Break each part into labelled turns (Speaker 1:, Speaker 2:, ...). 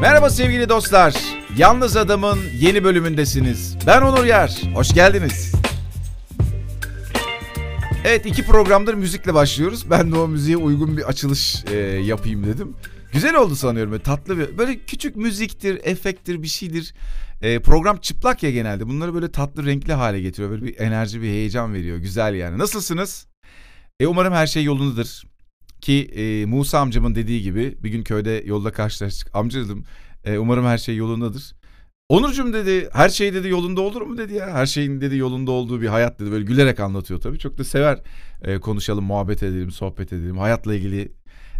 Speaker 1: Merhaba sevgili dostlar. Yalnız Adam'ın yeni bölümündesiniz. Ben Onur Yer. Hoş geldiniz. Evet iki programdır müzikle başlıyoruz. Ben de o müziğe uygun bir açılış e, yapayım dedim. Güzel oldu sanıyorum. Böyle tatlı bir böyle küçük müziktir, efekttir, bir şeydir. E, program çıplak ya genelde. Bunları böyle tatlı, renkli hale getiriyor. Böyle bir enerji, bir heyecan veriyor. Güzel yani. Nasılsınız? E, umarım her şey yolundadır. Ki e, Musa amcamın dediği gibi bir gün köyde yolda karşılaştık. Amca dedim e, umarım her şey yolundadır. Onurcuğum dedi her şey dedi yolunda olur mu dedi ya. Her şeyin dedi yolunda olduğu bir hayat dedi. Böyle gülerek anlatıyor tabii. Çok da sever e, konuşalım, muhabbet edelim, sohbet edelim. Hayatla ilgili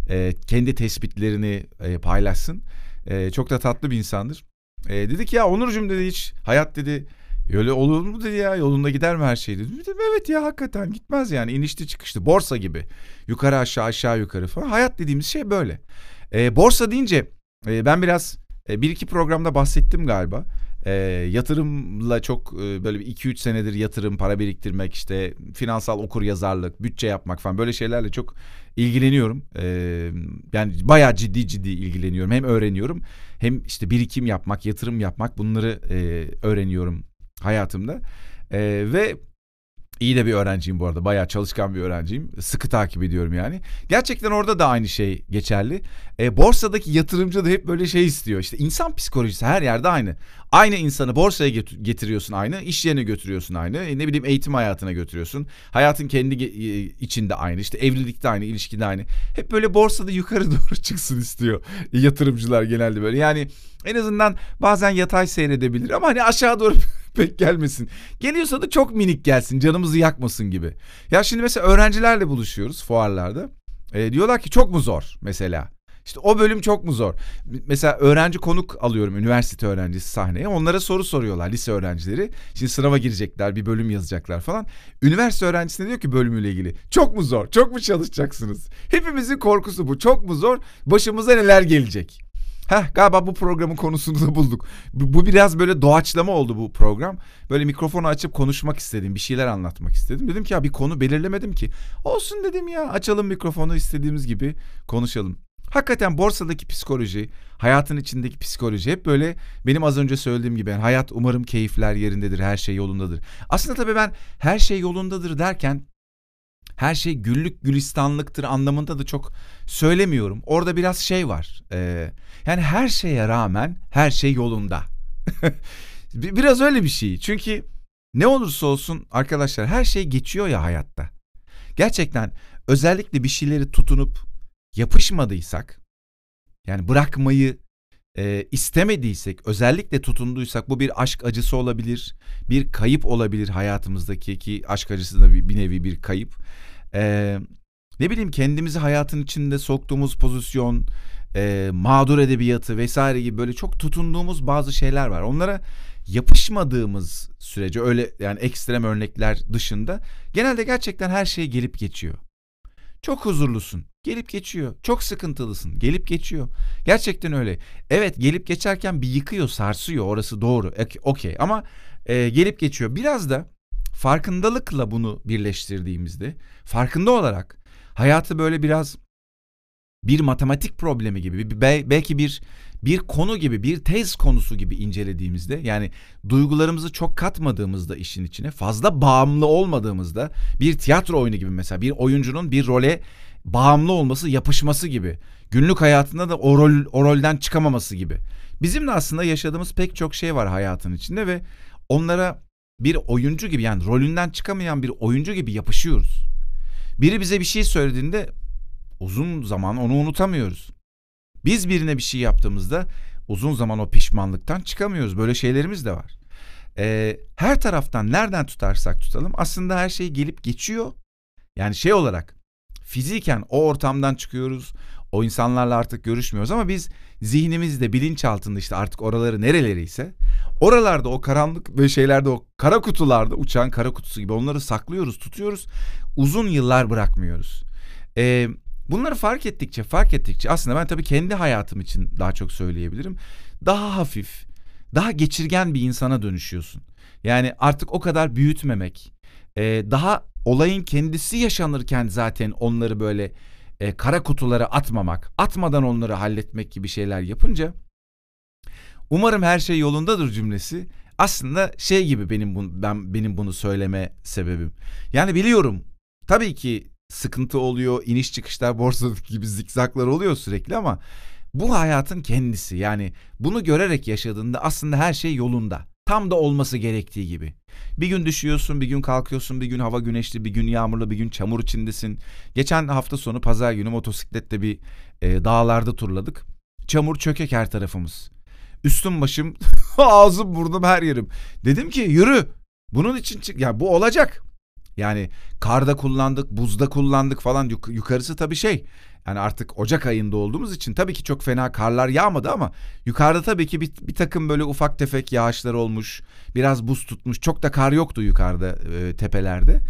Speaker 1: e, kendi tespitlerini e, paylaşsın. E, çok da tatlı bir insandır. E, dedi ki ya Onurcuğum dedi hiç hayat dedi Öyle olur mu dedi ya yolunda gider mi her şey dedi. Dedim, evet ya hakikaten gitmez yani inişli çıkışlı borsa gibi. Yukarı aşağı aşağı yukarı falan. Hayat dediğimiz şey böyle. E, borsa deyince e, ben biraz e, bir iki programda bahsettim galiba. E, yatırımla çok e, böyle 2-3 senedir yatırım, para biriktirmek işte finansal okur yazarlık, bütçe yapmak falan böyle şeylerle çok ilgileniyorum. E, yani bayağı ciddi ciddi ilgileniyorum. Hem öğreniyorum hem işte birikim yapmak, yatırım yapmak bunları e, öğreniyorum hayatımda. E, ve iyi de bir öğrenciyim bu arada. Bayağı çalışkan bir öğrenciyim. Sıkı takip ediyorum yani. Gerçekten orada da aynı şey geçerli. E, borsadaki yatırımcı da hep böyle şey istiyor. İşte insan psikolojisi her yerde aynı. Aynı insanı borsaya getiriyorsun aynı. iş yerine götürüyorsun aynı. E, ne bileyim eğitim hayatına götürüyorsun. Hayatın kendi e, içinde aynı. İşte evlilikte aynı, ilişkide aynı. Hep böyle borsada yukarı doğru çıksın istiyor yatırımcılar genelde böyle. Yani en azından bazen yatay seyredebilir ama hani aşağı doğru pek gelmesin. Geliyorsa da çok minik gelsin canımızı yakmasın gibi. Ya şimdi mesela öğrencilerle buluşuyoruz fuarlarda. E, diyorlar ki çok mu zor mesela? İşte o bölüm çok mu zor? Mesela öğrenci konuk alıyorum üniversite öğrencisi sahneye. Onlara soru soruyorlar lise öğrencileri. Şimdi sınava girecekler bir bölüm yazacaklar falan. Üniversite öğrencisine diyor ki bölümüyle ilgili. Çok mu zor? Çok mu çalışacaksınız? Hepimizin korkusu bu. Çok mu zor? Başımıza neler gelecek? Heh galiba bu programın konusunu da bulduk. Bu, biraz böyle doğaçlama oldu bu program. Böyle mikrofonu açıp konuşmak istedim. Bir şeyler anlatmak istedim. Dedim ki ya bir konu belirlemedim ki. Olsun dedim ya açalım mikrofonu istediğimiz gibi konuşalım. Hakikaten borsadaki psikoloji, hayatın içindeki psikoloji hep böyle benim az önce söylediğim gibi yani hayat umarım keyifler yerindedir, her şey yolundadır. Aslında tabii ben her şey yolundadır derken her şey güllük gülistanlıktır anlamında da çok söylemiyorum. Orada biraz şey var. E, yani her şeye rağmen her şey yolunda. biraz öyle bir şey. Çünkü ne olursa olsun arkadaşlar her şey geçiyor ya hayatta. Gerçekten özellikle bir şeyleri tutunup yapışmadıysak yani bırakmayı e, istemediysek, özellikle tutunduysak bu bir aşk acısı olabilir, bir kayıp olabilir hayatımızdaki ki aşk acısı da bir, bir nevi bir kayıp. E, ne bileyim kendimizi hayatın içinde soktuğumuz pozisyon, e, mağdur edebiyatı vesaire gibi böyle çok tutunduğumuz bazı şeyler var. Onlara yapışmadığımız sürece öyle yani ekstrem örnekler dışında genelde gerçekten her şey gelip geçiyor. Çok huzurlusun. Gelip geçiyor. Çok sıkıntılısın. Gelip geçiyor. Gerçekten öyle. Evet gelip geçerken bir yıkıyor, sarsıyor. Orası doğru. Okey ama e, gelip geçiyor. Biraz da farkındalıkla bunu birleştirdiğimizde, farkında olarak hayatı böyle biraz bir matematik problemi gibi, belki bir bir konu gibi, bir tez konusu gibi incelediğimizde yani duygularımızı çok katmadığımızda işin içine, fazla bağımlı olmadığımızda bir tiyatro oyunu gibi mesela bir oyuncunun bir role bağımlı olması, yapışması gibi. Günlük hayatında da o, rol, o rolden çıkamaması gibi. Bizim de aslında yaşadığımız pek çok şey var hayatın içinde ve onlara bir oyuncu gibi yani rolünden çıkamayan bir oyuncu gibi yapışıyoruz. Biri bize bir şey söylediğinde uzun zaman onu unutamıyoruz. Biz birine bir şey yaptığımızda uzun zaman o pişmanlıktan çıkamıyoruz. Böyle şeylerimiz de var. Ee, her taraftan nereden tutarsak tutalım aslında her şey gelip geçiyor. Yani şey olarak fiziken o ortamdan çıkıyoruz. O insanlarla artık görüşmüyoruz ama biz zihnimizde bilinç altında işte artık oraları nereleri ise oralarda o karanlık ve şeylerde o kara kutularda uçan kara kutusu gibi onları saklıyoruz tutuyoruz uzun yıllar bırakmıyoruz. Ee, bunları fark ettikçe fark ettikçe aslında ben tabii kendi hayatım için daha çok söyleyebilirim. Daha hafif daha geçirgen bir insana dönüşüyorsun. Yani artık o kadar büyütmemek, daha olayın kendisi yaşanırken zaten onları böyle e, kara kutulara atmamak, atmadan onları halletmek gibi şeyler yapınca Umarım her şey yolundadır cümlesi. Aslında şey gibi benim bunu, ben benim bunu söyleme sebebim. Yani biliyorum. Tabii ki sıkıntı oluyor, iniş çıkışlar borsadaki gibi zikzaklar oluyor sürekli ama bu hayatın kendisi. Yani bunu görerek yaşadığında aslında her şey yolunda. Tam da olması gerektiği gibi. Bir gün düşüyorsun, bir gün kalkıyorsun, bir gün hava güneşli, bir gün yağmurlu, bir gün çamur içindesin. Geçen hafta sonu pazar günü motosiklette bir e, dağlarda turladık. Çamur çökek her tarafımız. Üstüm başım, ağzım burnum her yerim. Dedim ki yürü. Bunun için çık. Ya bu olacak. Yani karda kullandık, buzda kullandık falan. Yuk- yukarısı tabii şey. Yani artık Ocak ayında olduğumuz için tabii ki çok fena karlar yağmadı ama yukarıda tabii ki bir, bir takım böyle ufak tefek yağışlar olmuş. Biraz buz tutmuş. Çok da kar yoktu yukarıda e, tepelerde.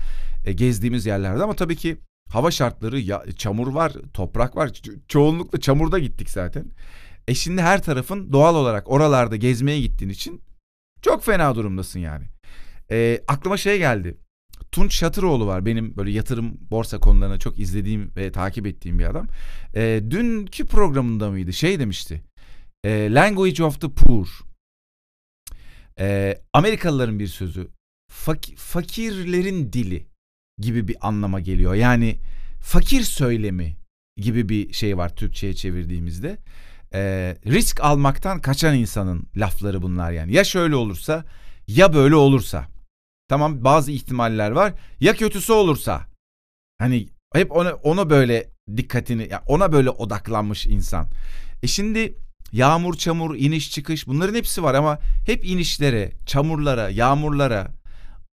Speaker 1: E, gezdiğimiz yerlerde ama tabii ki hava şartları ya, çamur var, toprak var. Ço- çoğunlukla çamurda gittik zaten. E şimdi her tarafın doğal olarak oralarda gezmeye gittiğin için çok fena durumdasın yani. E, aklıma şey geldi. Tunç Şatıroğlu var benim böyle yatırım borsa konularını çok izlediğim ve takip ettiğim bir adam. E, dünkü programında mıydı şey demişti. E, Language of the Poor. E, Amerikalıların bir sözü. Fak- fakirlerin dili gibi bir anlama geliyor. Yani fakir söylemi gibi bir şey var Türkçe'ye çevirdiğimizde. E, risk almaktan kaçan insanın lafları bunlar yani. Ya şöyle olursa ya böyle olursa. Tamam bazı ihtimaller var. Ya kötüsü olursa. Hani hep ona ona böyle dikkatini ona böyle odaklanmış insan. E şimdi yağmur, çamur, iniş, çıkış bunların hepsi var ama hep inişlere, çamurlara, yağmurlara,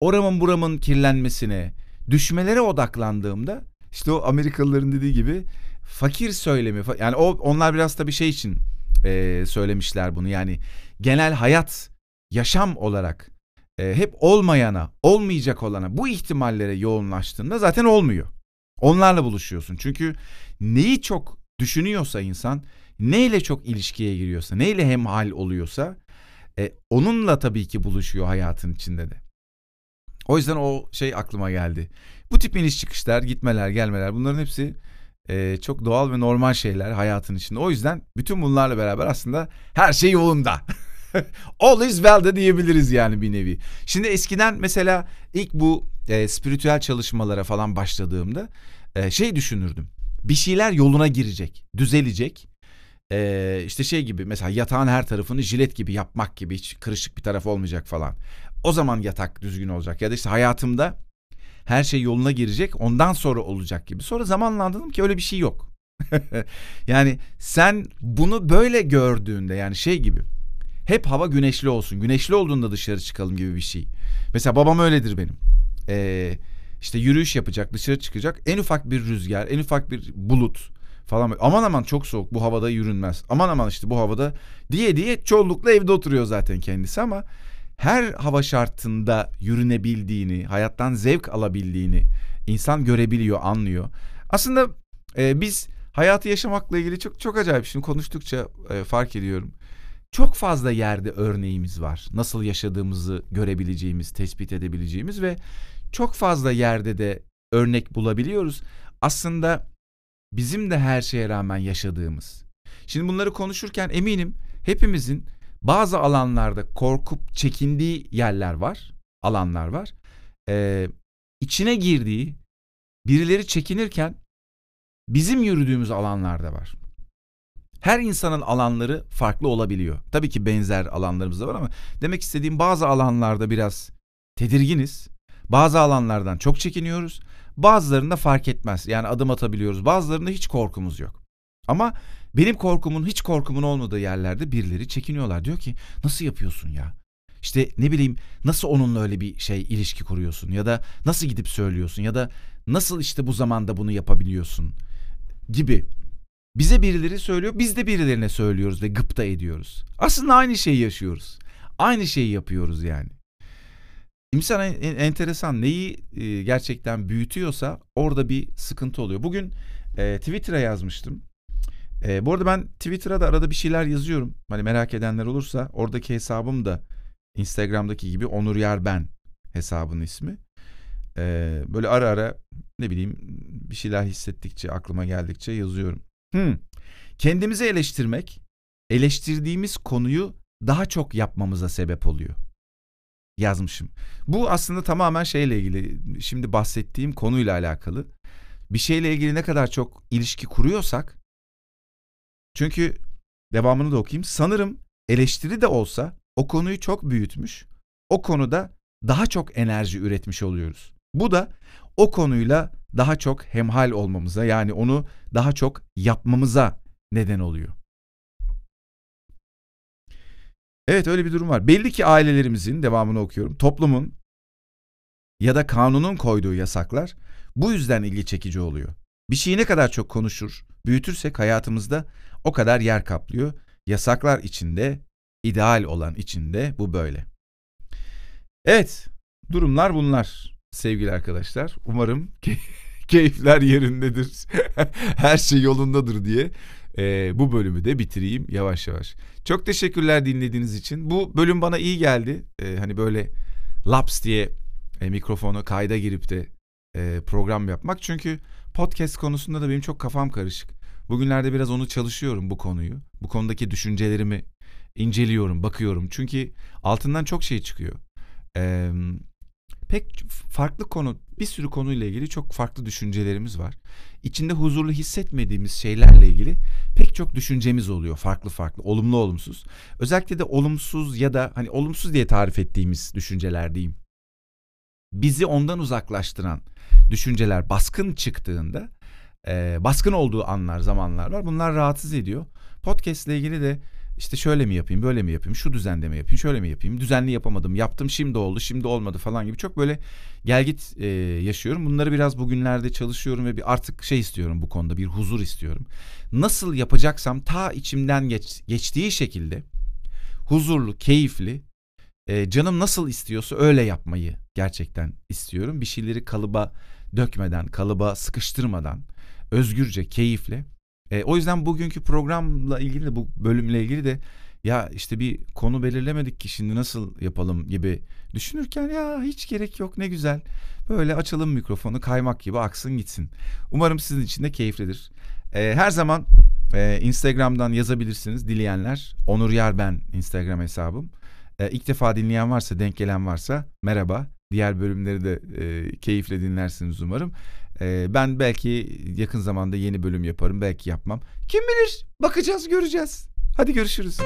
Speaker 1: oramın buramın kirlenmesine, düşmelere odaklandığımda işte o Amerikalıların dediği gibi fakir söylemi yani o onlar biraz da bir şey için e, söylemişler bunu yani genel hayat yaşam olarak e, hep olmayana, olmayacak olana bu ihtimallere yoğunlaştığında zaten olmuyor. Onlarla buluşuyorsun. Çünkü neyi çok düşünüyorsa insan, neyle çok ilişkiye giriyorsa, neyle hemhal oluyorsa e, onunla tabii ki buluşuyor hayatın içinde de. O yüzden o şey aklıma geldi. Bu tip iniş çıkışlar, gitmeler, gelmeler bunların hepsi e, çok doğal ve normal şeyler hayatın içinde. O yüzden bütün bunlarla beraber aslında her şey yolunda. All is well de diyebiliriz yani bir nevi. Şimdi eskiden mesela ilk bu e, spiritüel çalışmalara falan başladığımda e, şey düşünürdüm. Bir şeyler yoluna girecek, düzelecek. E, işte şey gibi mesela yatağın her tarafını jilet gibi yapmak gibi hiç kırışık bir taraf olmayacak falan. O zaman yatak düzgün olacak ya da işte hayatımda her şey yoluna girecek ondan sonra olacak gibi. Sonra zamanla anladım ki öyle bir şey yok. yani sen bunu böyle gördüğünde yani şey gibi hep hava güneşli olsun. Güneşli olduğunda dışarı çıkalım gibi bir şey. Mesela babam öyledir benim. Ee, işte yürüyüş yapacak, dışarı çıkacak. En ufak bir rüzgar, en ufak bir bulut falan. Aman aman çok soğuk bu havada yürünmez. Aman aman işte bu havada diye diye çoğunlukla evde oturuyor zaten kendisi ama her hava şartında yürünebildiğini, hayattan zevk alabildiğini insan görebiliyor, anlıyor. Aslında e, biz hayatı yaşamakla ilgili çok çok acayip şimdi konuştukça e, fark ediyorum. Çok fazla yerde örneğimiz var. Nasıl yaşadığımızı görebileceğimiz, tespit edebileceğimiz ve çok fazla yerde de örnek bulabiliyoruz. Aslında bizim de her şeye rağmen yaşadığımız. Şimdi bunları konuşurken eminim hepimizin bazı alanlarda korkup çekindiği yerler var, alanlar var. Ee, içine girdiği, birileri çekinirken bizim yürüdüğümüz alanlar da var. Her insanın alanları farklı olabiliyor. Tabii ki benzer alanlarımız da var ama demek istediğim bazı alanlarda biraz tedirginiz. Bazı alanlardan çok çekiniyoruz. Bazılarında fark etmez. Yani adım atabiliyoruz. Bazılarında hiç korkumuz yok. Ama benim korkumun hiç korkumun olmadığı yerlerde birileri çekiniyorlar. Diyor ki nasıl yapıyorsun ya? İşte ne bileyim nasıl onunla öyle bir şey ilişki kuruyorsun ya da nasıl gidip söylüyorsun ya da nasıl işte bu zamanda bunu yapabiliyorsun gibi. Bize birileri söylüyor, biz de birilerine söylüyoruz ve gıpta ediyoruz. Aslında aynı şeyi yaşıyoruz. Aynı şeyi yapıyoruz yani. İnsan en, en- enteresan neyi e, gerçekten büyütüyorsa orada bir sıkıntı oluyor. Bugün e, Twitter'a yazmıştım. E, bu arada ben Twitter'a da arada bir şeyler yazıyorum. Hani merak edenler olursa oradaki hesabım da Instagram'daki gibi Onur Yer Ben hesabının ismi. E, böyle ara ara ne bileyim bir şeyler hissettikçe aklıma geldikçe yazıyorum. Hmm. Kendimizi eleştirmek, eleştirdiğimiz konuyu daha çok yapmamıza sebep oluyor. Yazmışım. Bu aslında tamamen şeyle ilgili. Şimdi bahsettiğim konuyla alakalı. Bir şeyle ilgili ne kadar çok ilişki kuruyorsak çünkü devamını da okuyayım. Sanırım eleştiri de olsa o konuyu çok büyütmüş. O konuda daha çok enerji üretmiş oluyoruz. Bu da o konuyla daha çok hemhal olmamıza yani onu daha çok yapmamıza neden oluyor. Evet öyle bir durum var. Belli ki ailelerimizin devamını okuyorum. Toplumun ya da kanunun koyduğu yasaklar bu yüzden ilgi çekici oluyor. Bir şeyi ne kadar çok konuşur, büyütürsek hayatımızda o kadar yer kaplıyor. Yasaklar içinde, ideal olan içinde bu böyle. Evet, durumlar bunlar sevgili arkadaşlar. Umarım keyifler yerindedir. Her şey yolundadır diye e, bu bölümü de bitireyim yavaş yavaş. Çok teşekkürler dinlediğiniz için. Bu bölüm bana iyi geldi. E, hani böyle laps diye e, mikrofonu kayda girip de e, program yapmak. Çünkü podcast konusunda da benim çok kafam karışık. Bugünlerde biraz onu çalışıyorum bu konuyu. Bu konudaki düşüncelerimi inceliyorum, bakıyorum. Çünkü altından çok şey çıkıyor. Eee pek farklı konu, bir sürü konuyla ilgili çok farklı düşüncelerimiz var. İçinde huzurlu hissetmediğimiz şeylerle ilgili pek çok düşüncemiz oluyor farklı farklı, olumlu olumsuz. Özellikle de olumsuz ya da hani olumsuz diye tarif ettiğimiz düşünceler diyeyim. Bizi ondan uzaklaştıran düşünceler baskın çıktığında, e, baskın olduğu anlar, zamanlar var. Bunlar rahatsız ediyor. Podcast ile ilgili de işte şöyle mi yapayım, böyle mi yapayım, şu düzende mi yapayım, şöyle mi yapayım, düzenli yapamadım, yaptım şimdi oldu, şimdi olmadı falan gibi çok böyle gelgit e, yaşıyorum. Bunları biraz bugünlerde çalışıyorum ve bir artık şey istiyorum bu konuda, bir huzur istiyorum. Nasıl yapacaksam ta içimden geç, geçtiği şekilde huzurlu, keyifli, e, canım nasıl istiyorsa öyle yapmayı gerçekten istiyorum. Bir şeyleri kalıba dökmeden, kalıba sıkıştırmadan, özgürce, keyifle e, o yüzden bugünkü programla ilgili de bu bölümle ilgili de ya işte bir konu belirlemedik ki şimdi nasıl yapalım gibi düşünürken ya hiç gerek yok ne güzel. Böyle açalım mikrofonu kaymak gibi aksın gitsin. Umarım sizin için de keyiflidir. E, her zaman e, Instagram'dan yazabilirsiniz dileyenler. Onur Yar ben Instagram hesabım. E, ilk defa dinleyen varsa denk gelen varsa merhaba. Diğer bölümleri de e, keyifle dinlersiniz umarım. Ee, ben belki yakın zamanda yeni bölüm yaparım, belki yapmam. Kim bilir? Bakacağız, göreceğiz. Hadi görüşürüz.